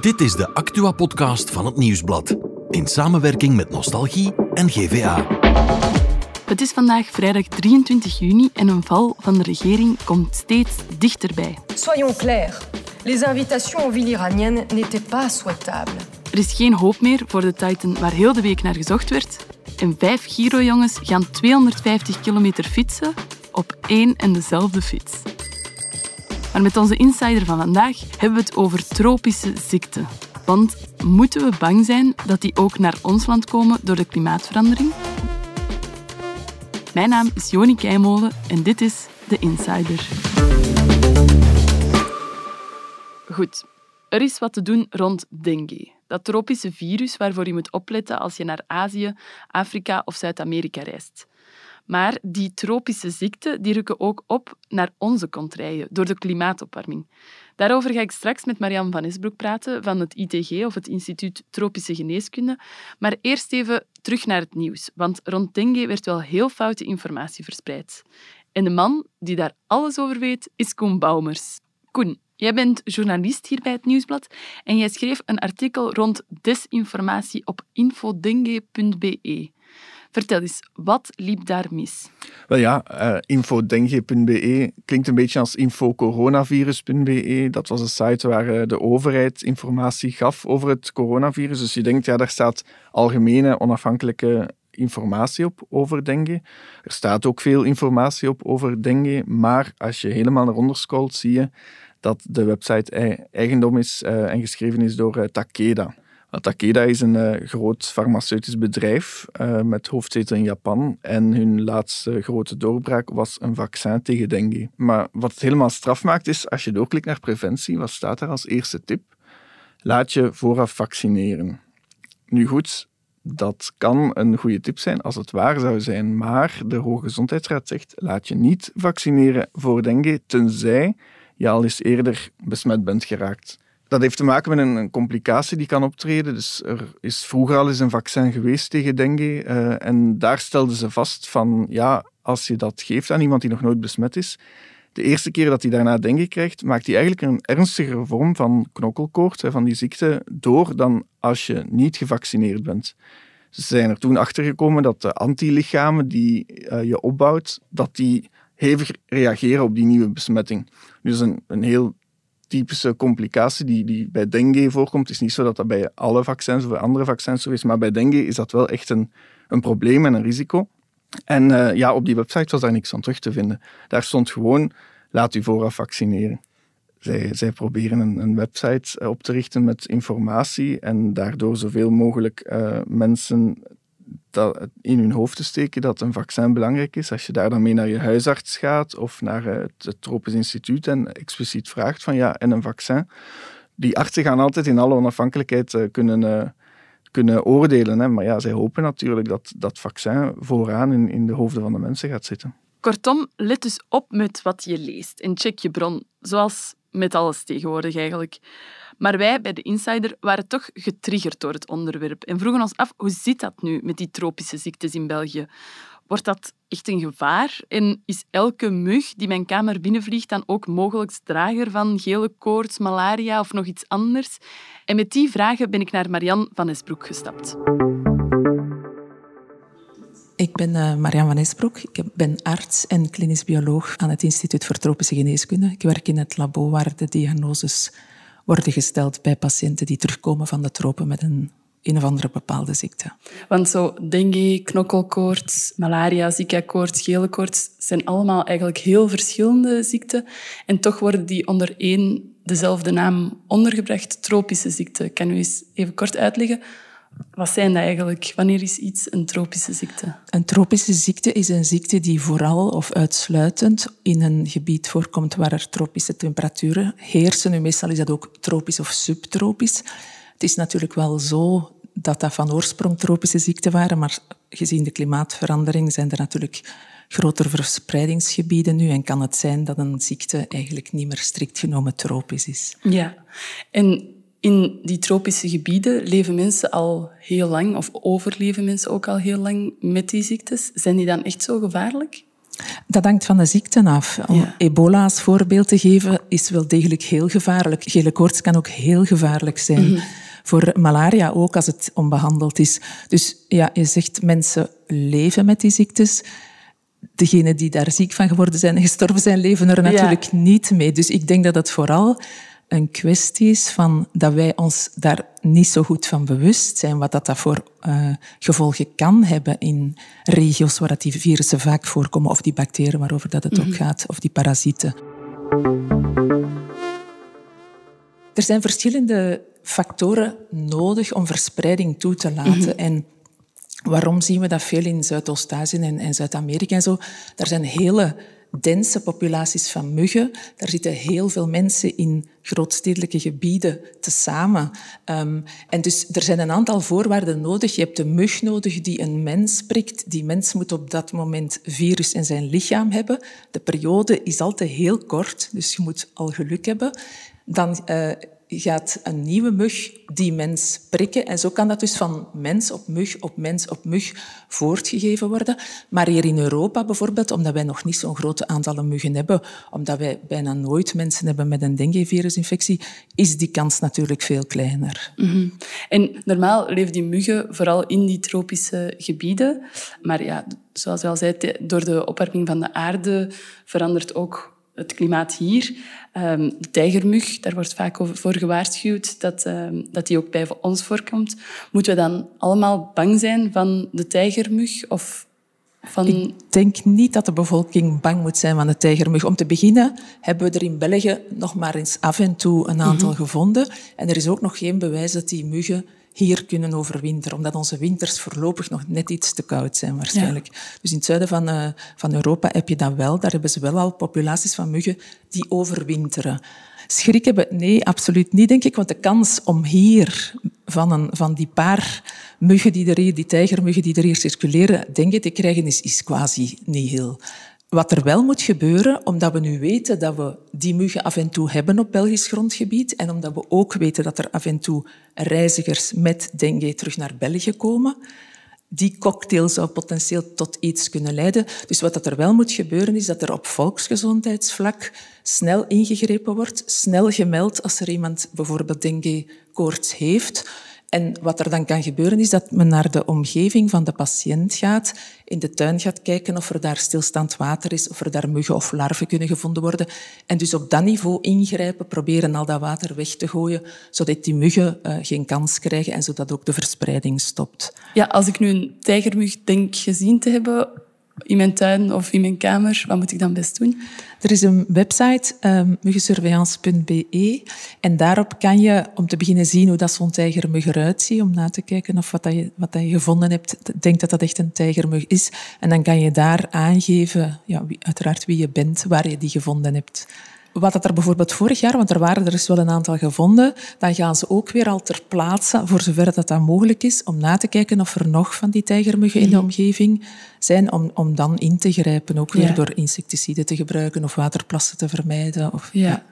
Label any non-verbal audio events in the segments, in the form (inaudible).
Dit is de Actua-podcast van het Nieuwsblad. In samenwerking met Nostalgie en GVA. Het is vandaag vrijdag 23 juni en een val van de regering komt steeds dichterbij. Soyons clairs, les invitations aux villes iraniennes n'étaient pas souhaitables. Er is geen hoop meer voor de Titan waar heel de week naar gezocht werd. En vijf Giro-jongens gaan 250 kilometer fietsen op één en dezelfde fiets. Maar met onze insider van vandaag hebben we het over tropische ziekten. Want moeten we bang zijn dat die ook naar ons land komen door de klimaatverandering? Mijn naam is Joni Keimolen en dit is The Insider. Goed, er is wat te doen rond dengue. Dat tropische virus waarvoor je moet opletten als je naar Azië, Afrika of Zuid-Amerika reist. Maar die tropische ziekten die rukken ook op naar onze contraien door de klimaatopwarming. Daarover ga ik straks met Marianne van Esbroek praten van het ITG, of het Instituut Tropische Geneeskunde. Maar eerst even terug naar het nieuws, want rond dengue werd wel heel foute informatie verspreid. En de man die daar alles over weet, is Koen Baumers. Koen, jij bent journalist hier bij het Nieuwsblad en jij schreef een artikel rond desinformatie op infodengue.be. Vertel eens, wat liep daar mis? Wel ja, uh, infodengue.be klinkt een beetje als infocoronavirus.be. Dat was een site waar uh, de overheid informatie gaf over het coronavirus. Dus je denkt, ja, daar staat algemene onafhankelijke informatie op over dengue. Er staat ook veel informatie op over dengue, maar als je helemaal naar onder scrolt, zie je dat de website eigendom is uh, en geschreven is door Takeda. Takeda is een uh, groot farmaceutisch bedrijf uh, met hoofdzetel in Japan. En hun laatste grote doorbraak was een vaccin tegen dengue. Maar wat het helemaal straf maakt is, als je doorklikt naar preventie, wat staat daar als eerste tip? Laat je vooraf vaccineren. Nu goed, dat kan een goede tip zijn als het waar zou zijn, maar de Hoge Gezondheidsraad zegt laat je niet vaccineren voor dengue, tenzij je al eens eerder besmet bent geraakt. Dat heeft te maken met een, complicatie die kan optreden. Dus er is vroeger al eens een vaccin geweest tegen dengue. Uh, en daar stelden ze vast van, ja, als je dat geeft aan iemand die nog nooit besmet is, de eerste keer dat hij daarna dengue krijgt, maakt hij eigenlijk een ernstigere vorm van knokkelkoorts, van die ziekte, door dan als je niet gevaccineerd bent. Ze zijn er toen achter gekomen dat de antilichamen die uh, je opbouwt, dat die hevig reageren op die nieuwe besmetting. Dus een, een heel typische complicatie die, die bij dengue voorkomt. Het is niet zo dat dat bij alle vaccins of andere vaccins zo is, maar bij dengue is dat wel echt een, een probleem en een risico. En uh, ja, op die website was daar niks van terug te vinden. Daar stond gewoon, laat u vooraf vaccineren. Zij, zij proberen een, een website op te richten met informatie en daardoor zoveel mogelijk uh, mensen dat in hun hoofd te steken dat een vaccin belangrijk is. Als je daar dan mee naar je huisarts gaat of naar het, het Tropisch Instituut en expliciet vraagt van ja, en een vaccin. Die artsen gaan altijd in alle onafhankelijkheid uh, kunnen, uh, kunnen oordelen. Hè. Maar ja, zij hopen natuurlijk dat dat vaccin vooraan in, in de hoofden van de mensen gaat zitten. Kortom, let dus op met wat je leest en check je bron, zoals met alles tegenwoordig eigenlijk. Maar wij bij de Insider waren toch getriggerd door het onderwerp en vroegen ons af hoe zit dat nu met die tropische ziektes in België? Wordt dat echt een gevaar? En is elke mug die mijn kamer binnenvliegt dan ook mogelijk drager van gele koorts, malaria of nog iets anders? En met die vragen ben ik naar Marianne van Esbroek gestapt. Ik ben uh, van Esbroek. Ik ben arts en klinisch bioloog aan het Instituut voor Tropische Geneeskunde. Ik werk in het labo waar de diagnoses worden gesteld bij patiënten die terugkomen van de tropen met een een of andere bepaalde ziekte. Want zo dengue, knokkelkoorts, malaria, zika-koorts, gele koorts zijn allemaal eigenlijk heel verschillende ziekten. En toch worden die onder één dezelfde naam ondergebracht, tropische ziekte. Kan u eens even kort uitleggen wat zijn dat eigenlijk? Wanneer is iets een tropische ziekte? Een tropische ziekte is een ziekte die vooral of uitsluitend in een gebied voorkomt waar er tropische temperaturen heersen. Nu, meestal is dat ook tropisch of subtropisch. Het is natuurlijk wel zo dat dat van oorsprong tropische ziekten waren, maar gezien de klimaatverandering zijn er natuurlijk grotere verspreidingsgebieden nu en kan het zijn dat een ziekte eigenlijk niet meer strikt genomen tropisch is. Ja, en in die tropische gebieden leven mensen al heel lang, of overleven mensen ook al heel lang met die ziektes. Zijn die dan echt zo gevaarlijk? Dat hangt van de ziekte af. Om ebola als voorbeeld te geven, is wel degelijk heel gevaarlijk. Gele koorts kan ook heel gevaarlijk zijn. Mhm. Voor malaria ook, als het onbehandeld is. Dus ja, je zegt mensen leven met die ziektes. Degenen die daar ziek van geworden zijn en gestorven zijn, leven er natuurlijk niet mee. Dus ik denk dat het vooral een kwestie is van dat wij ons daar niet zo goed van bewust zijn, wat dat, dat voor uh, gevolgen kan hebben in regio's waar dat die virussen vaak voorkomen, of die bacteriën waarover dat het mm ook gaat, of die parasieten. Er zijn verschillende factoren nodig om verspreiding toe te laten. Mhm. En waarom zien we dat veel in Zuidoost-Azië en, en Zuid-Amerika en zo? Daar zijn hele dense populaties van muggen. Daar zitten heel veel mensen in grootstedelijke gebieden tezamen. Um, en dus er zijn een aantal voorwaarden nodig. Je hebt de mug nodig die een mens prikt. Die mens moet op dat moment virus in zijn lichaam hebben. De periode is altijd heel kort, dus je moet al geluk hebben. Dan uh, gaat een nieuwe mug die mens prikken. En zo kan dat dus van mens op mug op mens op mug voortgegeven worden. Maar hier in Europa bijvoorbeeld, omdat wij nog niet zo'n grote aantallen muggen hebben, omdat wij bijna nooit mensen hebben met een dengue-virusinfectie, is die kans natuurlijk veel kleiner. Mhm. En normaal leven die muggen vooral in die tropische gebieden. Maar ja, zoals je al zei, door de opwarming van de aarde verandert ook het klimaat hier. Um, de tijgermug, daar wordt vaak voor gewaarschuwd dat, um, dat die ook bij ons voorkomt. Moeten we dan allemaal bang zijn van de tijgermug? Of van... Ik denk niet dat de bevolking bang moet zijn van de tijgermug. Om te beginnen hebben we er in België nog maar eens af en toe een aantal mhm. gevonden. En er is ook nog geen bewijs dat die muggen hier kunnen overwinteren, omdat onze winters voorlopig nog net iets te koud zijn waarschijnlijk. Dus in het zuiden van, uh, van Europa heb je dat wel. Daar hebben ze wel al populaties van muggen die overwinteren. Schrik hebben? Nee, absoluut niet, denk ik. Want de kans om hier van, een, van die paar muggen die er hier, die tijgermuggen die er hier circuleren, denk ik, te krijgen, is, is quasi niet heel. Wat er wel moet gebeuren, omdat we nu weten dat we die muggen af en toe hebben op Belgisch grondgebied en omdat we ook weten dat er af en toe reizigers met dengue terug naar België komen, die cocktail zou potentieel tot iets kunnen leiden. Dus wat er wel moet gebeuren, is dat er op volksgezondheidsvlak snel ingegrepen wordt, snel gemeld als er iemand bijvoorbeeld dengue-koorts heeft, en wat er dan kan gebeuren is dat men naar de omgeving van de patiënt gaat, in de tuin gaat kijken of er daar stilstaand water is, of er daar muggen of larven kunnen gevonden worden. En dus op dat niveau ingrijpen, proberen al dat water weg te gooien, zodat die muggen uh, geen kans krijgen en zodat ook de verspreiding stopt. Ja, als ik nu een tijgermug denk gezien te hebben, in mijn tuin of in mijn kamer, wat moet ik dan best doen? Er is een website, um, muggensurveillance.be, en daarop kan je om te beginnen zien hoe dat zo'n tijgermug eruit ziet, om na te kijken of wat, dat je, wat dat je gevonden hebt, denkt dat dat echt een tijgermug is. En dan kan je daar aangeven, ja, uiteraard wie je bent, waar je die gevonden hebt. Wat dat er bijvoorbeeld vorig jaar, want er waren er dus wel een aantal gevonden, dan gaan ze ook weer al ter plaatse, voor zover dat dat mogelijk is, om na te kijken of er nog van die tijgermuggen in de mhm. omgeving zijn, om, om dan in te grijpen, ook weer door insecticiden te gebruiken of waterplassen te vermijden. Of, ja.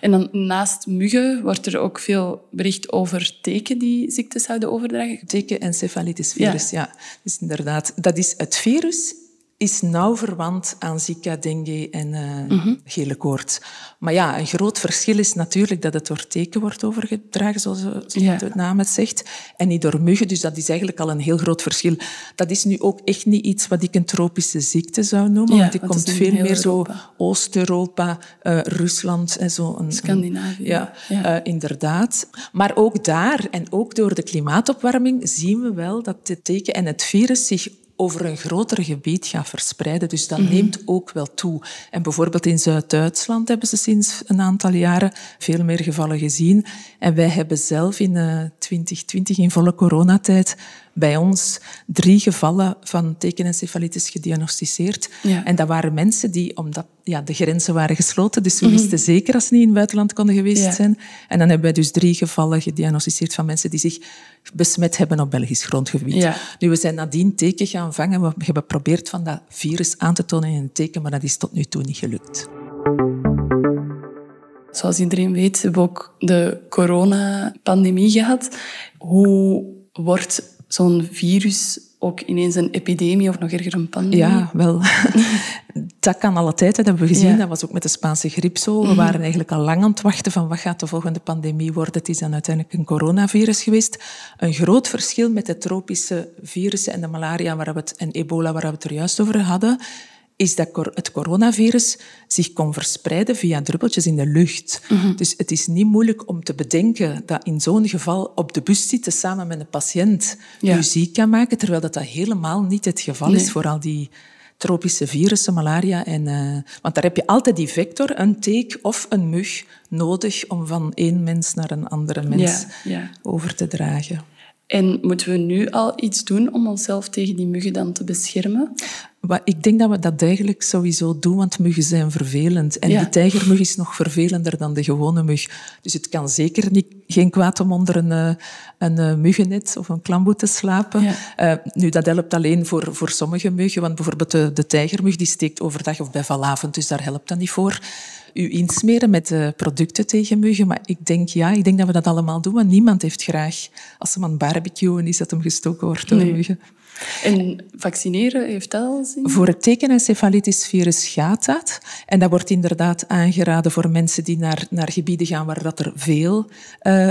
En dan naast muggen wordt er ook veel bericht over teken die ziektes zouden overdragen. Teken encefalitisvirus, ja. ja. Dus inderdaad, dat is het virus is nauw verwant aan Zika, dengue en uh, gele koorts. Maar ja, een groot verschil is natuurlijk dat het door teken wordt overgedragen, zoals, de naam het zegt, en niet door muggen. Dus dat is eigenlijk al een heel groot verschil. Dat is nu ook echt niet iets wat ik een tropische ziekte zou noemen, want die komt veel meer zo Oost-Europa, uh, Rusland en zo. Een, Scandinavië. ja, ja. Uh, inderdaad. Maar ook daar, en ook door de klimaatopwarming, zien we wel dat het teken en het virus zich over een groter gebied gaat verspreiden. Dus dat mhm. neemt ook wel toe. En bijvoorbeeld in Zuid-Duitsland hebben ze sinds een aantal jaren veel meer gevallen gezien. En wij hebben zelf in 2020, eh, in volle coronatijd, bij ons drie gevallen van tekenencefalitis gediagnosticeerd. En dat waren mensen die, omdat ja, de grenzen waren gesloten, dus we mhm. wisten zeker als ze niet in het buitenland konden geweest zijn. En dan hebben wij dus drie gevallen gediagnosticeerd van mensen die zich besmet hebben op Belgisch grondgebied. Nu, we zijn nadien teken gaan vangen. We hebben geprobeerd van dat virus aan te tonen in een teken, maar dat is tot nu toe niet gelukt. Zoals iedereen weet, hebben we ook de coronapandemie gehad. Hoe wordt zo'n virus ook ineens een epidemie of nog erger een pandemie? Ja, wel. (laughs) dat kan alle tijd, dat hebben we gezien. Dat was ook met de Spaanse griep zo. We mhm. waren eigenlijk al lang aan het wachten van wat gaat de volgende pandemie worden. Het is dan uiteindelijk een coronavirus geweest. Een groot verschil met de tropische virussen en de malaria waar we het, en ebola waar we het er juist over hadden, is dat het coronavirus zich kon verspreiden via druppeltjes in de lucht. Mhm. Dus het is niet moeilijk om te bedenken dat in zo'n geval op de bus zitten samen met een patiënt ja. ziek kan maken, terwijl dat, dat helemaal niet het geval is voor al die tropische virussen, malaria. En, uh, want daar heb je altijd die vector, een teek of een mug, nodig om van één mens naar een andere mens ja, over te dragen. En moeten we nu al iets doen om onszelf tegen die muggen dan te beschermen? Ik denk dat we dat eigenlijk sowieso doen, want muggen zijn vervelend. En die tijgermug is nog vervelender dan de gewone mug. Dus het kan zeker niet, geen kwaad om onder een, eh, een eh, muggennet of een klamboe te slapen. Uh, nu, dat helpt alleen voor, voor sommige muggen, want bijvoorbeeld de, de tijgermug die steekt overdag of bij valavond, dus daar helpt dat niet voor u insmeren met uh, producten tegen muggen. Maar ik denk, ja, ik denk dat we dat allemaal doen. Want niemand heeft graag, als hem aan barbecuen is, dat hem gestoken wordt door muggen. En vaccineren, heeft dat al zin? Voor het tekenencefalitisvirus gaat dat. En dat wordt inderdaad aangeraden voor mensen die naar, naar gebieden gaan waar dat er veel, uh,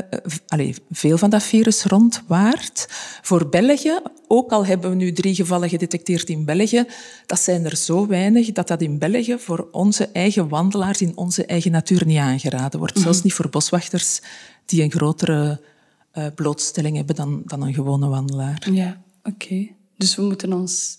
allez, veel van dat virus rondwaart. Voor België, ook al hebben we nu drie gevallen gedetecteerd in België, dat zijn er zo weinig dat dat in België voor onze eigen wandelaars in onze eigen natuur niet aangeraden wordt. Zelfs mhm. niet voor boswachters die een grotere uh, blootstelling hebben dan, dan een gewone wandelaar. Ja. Oké, dus we moeten ons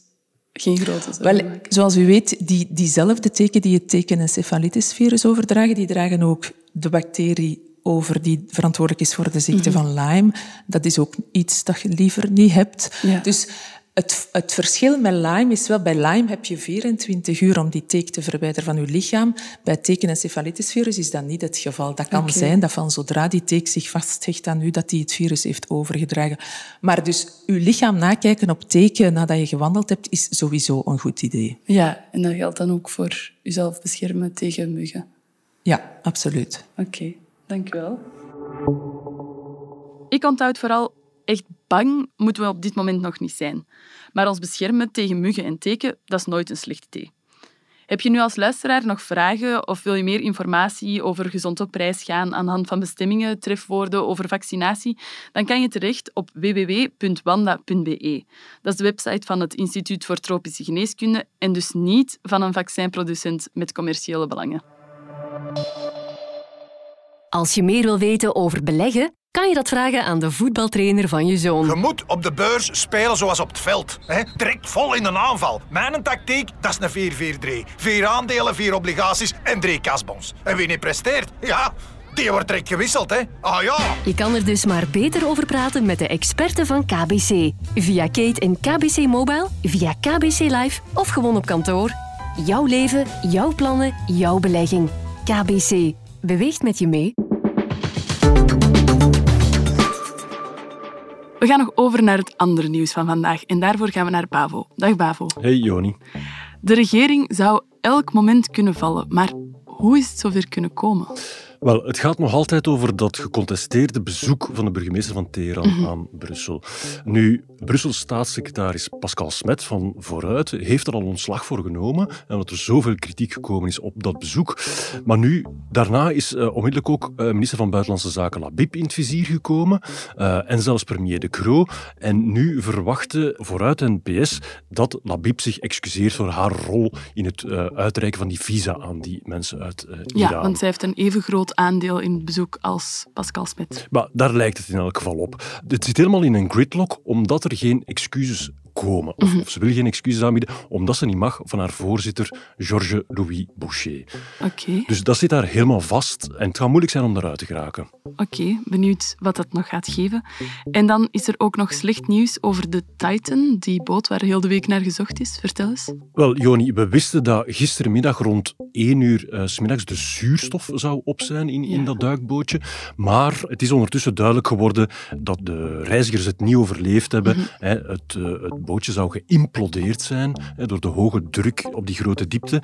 geen grote zorgen Wel, maken. Zoals u weet, die, diezelfde teken die het teken encefalitisvirus overdragen, die dragen ook de bacterie over die verantwoordelijk is voor de ziekte mhm. van Lyme. Dat is ook iets dat je liever niet hebt. Dus het, het, verschil met Lyme is wel, bij Lyme heb je 24 uur om die teek te verwijderen van je lichaam. Bij teken-encefalitisvirus is dat niet het geval. Dat kan zijn dat van zodra die teek zich vasthecht aan u, dat die het virus heeft overgedragen. Maar dus uw lichaam nakijken op teken nadat je gewandeld hebt, is sowieso een goed idee. Ja, en dat geldt dan ook voor jezelf beschermen tegen muggen? Ja, absoluut. Oké, dank u wel. Ik onthoud vooral echt bang moeten we op dit moment nog niet zijn. Maar ons beschermen tegen muggen en teken, dat is nooit een slecht idee. Heb je nu als luisteraar nog vragen of wil je meer informatie over gezond op reis gaan aan de hand van bestemmingen, trefwoorden over vaccinatie? Dan kan je terecht op www.wanda.be. Dat is de website van het Instituut voor Tropische Geneeskunde en dus niet van een vaccinproducent met commerciële belangen. Als je meer wil weten over beleggen, kan je dat vragen aan de voetbaltrainer van je zoon. Je moet op de beurs spelen zoals op het veld. Hè? Direct vol in een aanval. Mijn tactiek, dat is een 4-4-3. Vier aandelen, vier obligaties en drie kasbons. En wie niet presteert, ja, die wordt direct gewisseld, hè? Ah ja! Je kan er dus maar beter over praten met de experten van KBC. Via Kate en KBC Mobile, via KBC Live of gewoon op kantoor. Jouw leven, jouw plannen, jouw belegging. KBC. Beweegt met je mee. We gaan nog over naar het andere nieuws van vandaag. En daarvoor gaan we naar Bavo. Dag Bavo. Hey Joni. De regering zou elk moment kunnen vallen. Maar hoe is het zover kunnen komen? Wel, het gaat nog altijd over dat gecontesteerde bezoek van de burgemeester van Teheran mhm. aan Brussel. Nu, Brussels staatssecretaris Pascal Smet van Vooruit heeft er al ontslag voor genomen, omdat er zoveel kritiek gekomen is op dat bezoek. Maar nu, daarna is uh, onmiddellijk ook uh, minister van Buitenlandse Zaken Labib in het vizier gekomen, uh, en zelfs premier De Croo. En nu verwachten Vooruit en PS dat Labib zich excuseert voor haar rol in het uitreiken van die visa aan die mensen uit Iran. Ja, want zij heeft een even groot aandeel in bezoek als Pascal Smit. Maar daar lijkt het in elk geval op. Het zit helemaal in een gridlock, omdat er geen excuses komen. Of, mhm. of, ze wil geen excuses aanbieden, omdat ze niet mag van haar voorzitter Georges-Louis Boucher. Oké. Dus dat zit daar helemaal vast en het gaat moeilijk zijn om eruit te geraken. Oké, benieuwd wat dat nog gaat geven. En dan is er ook nog slecht nieuws over de Titan, die boot waar heel de week naar gezocht is. Vertel eens. Wel, Joni, we wisten dat gistermiddag rond 1 uur uh, s middags de zuurstof zou op zijn in, in dat duikbootje. Maar het is ondertussen duidelijk geworden dat de reizigers het niet overleefd hebben. Mhm. het, uh, het bootje zou geïmplodeerd zijn door de hoge druk op die grote diepte.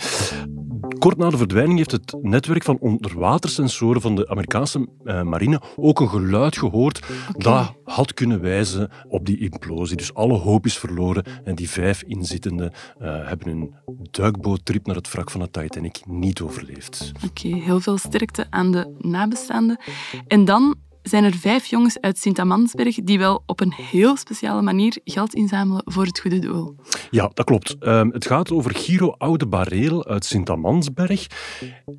Kort na de verdwijning heeft het netwerk van onderwatersensoren van de Amerikaanse uh, marine ook een geluid gehoord dat had kunnen wijzen op die implosie. Dus alle hoop is verloren en die vijf inzittenden uh, hebben hun duikboottrip naar het wrak van de Titanic niet overleefd. Oké, heel veel sterkte aan de nabestaanden. En dan zijn er vijf jongens uit Sint-Amansberg die wel op een heel speciale manier geld inzamelen voor het goede doel. Ja, dat klopt. Um, het gaat over Giro Oude Bareel uit Sint-Amansberg.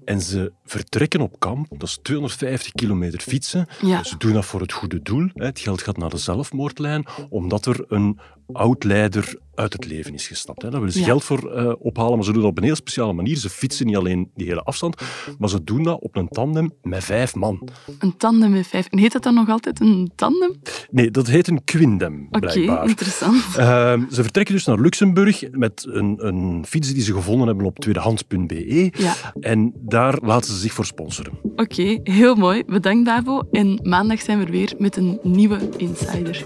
En ze vertrekken op kamp, dat is 250 kilometer fietsen. Ja. Ze doen dat voor het goede doel. Het geld gaat naar de zelfmoordlijn, omdat er een oud-leider uit het leven is gestapt. Daar willen ze geld voor uh, ophalen, maar ze doen dat op een heel speciale manier. Ze fietsen niet alleen die hele afstand, maar ze doen dat op een tandem met vijf man. Een tandem met vijf. En heet dat dan nog altijd een tandem? Nee, dat heet een quindem, blijkbaar. Oké, interessant. Uh, ze vertrekken dus naar Luxemburg met een, een fiets die ze gevonden hebben op tweedehands.be. Ja. En daar laten ze zich voor sponsoren. Oké, heel mooi. Bedankt, Bavo. En maandag zijn we weer met een nieuwe Insider.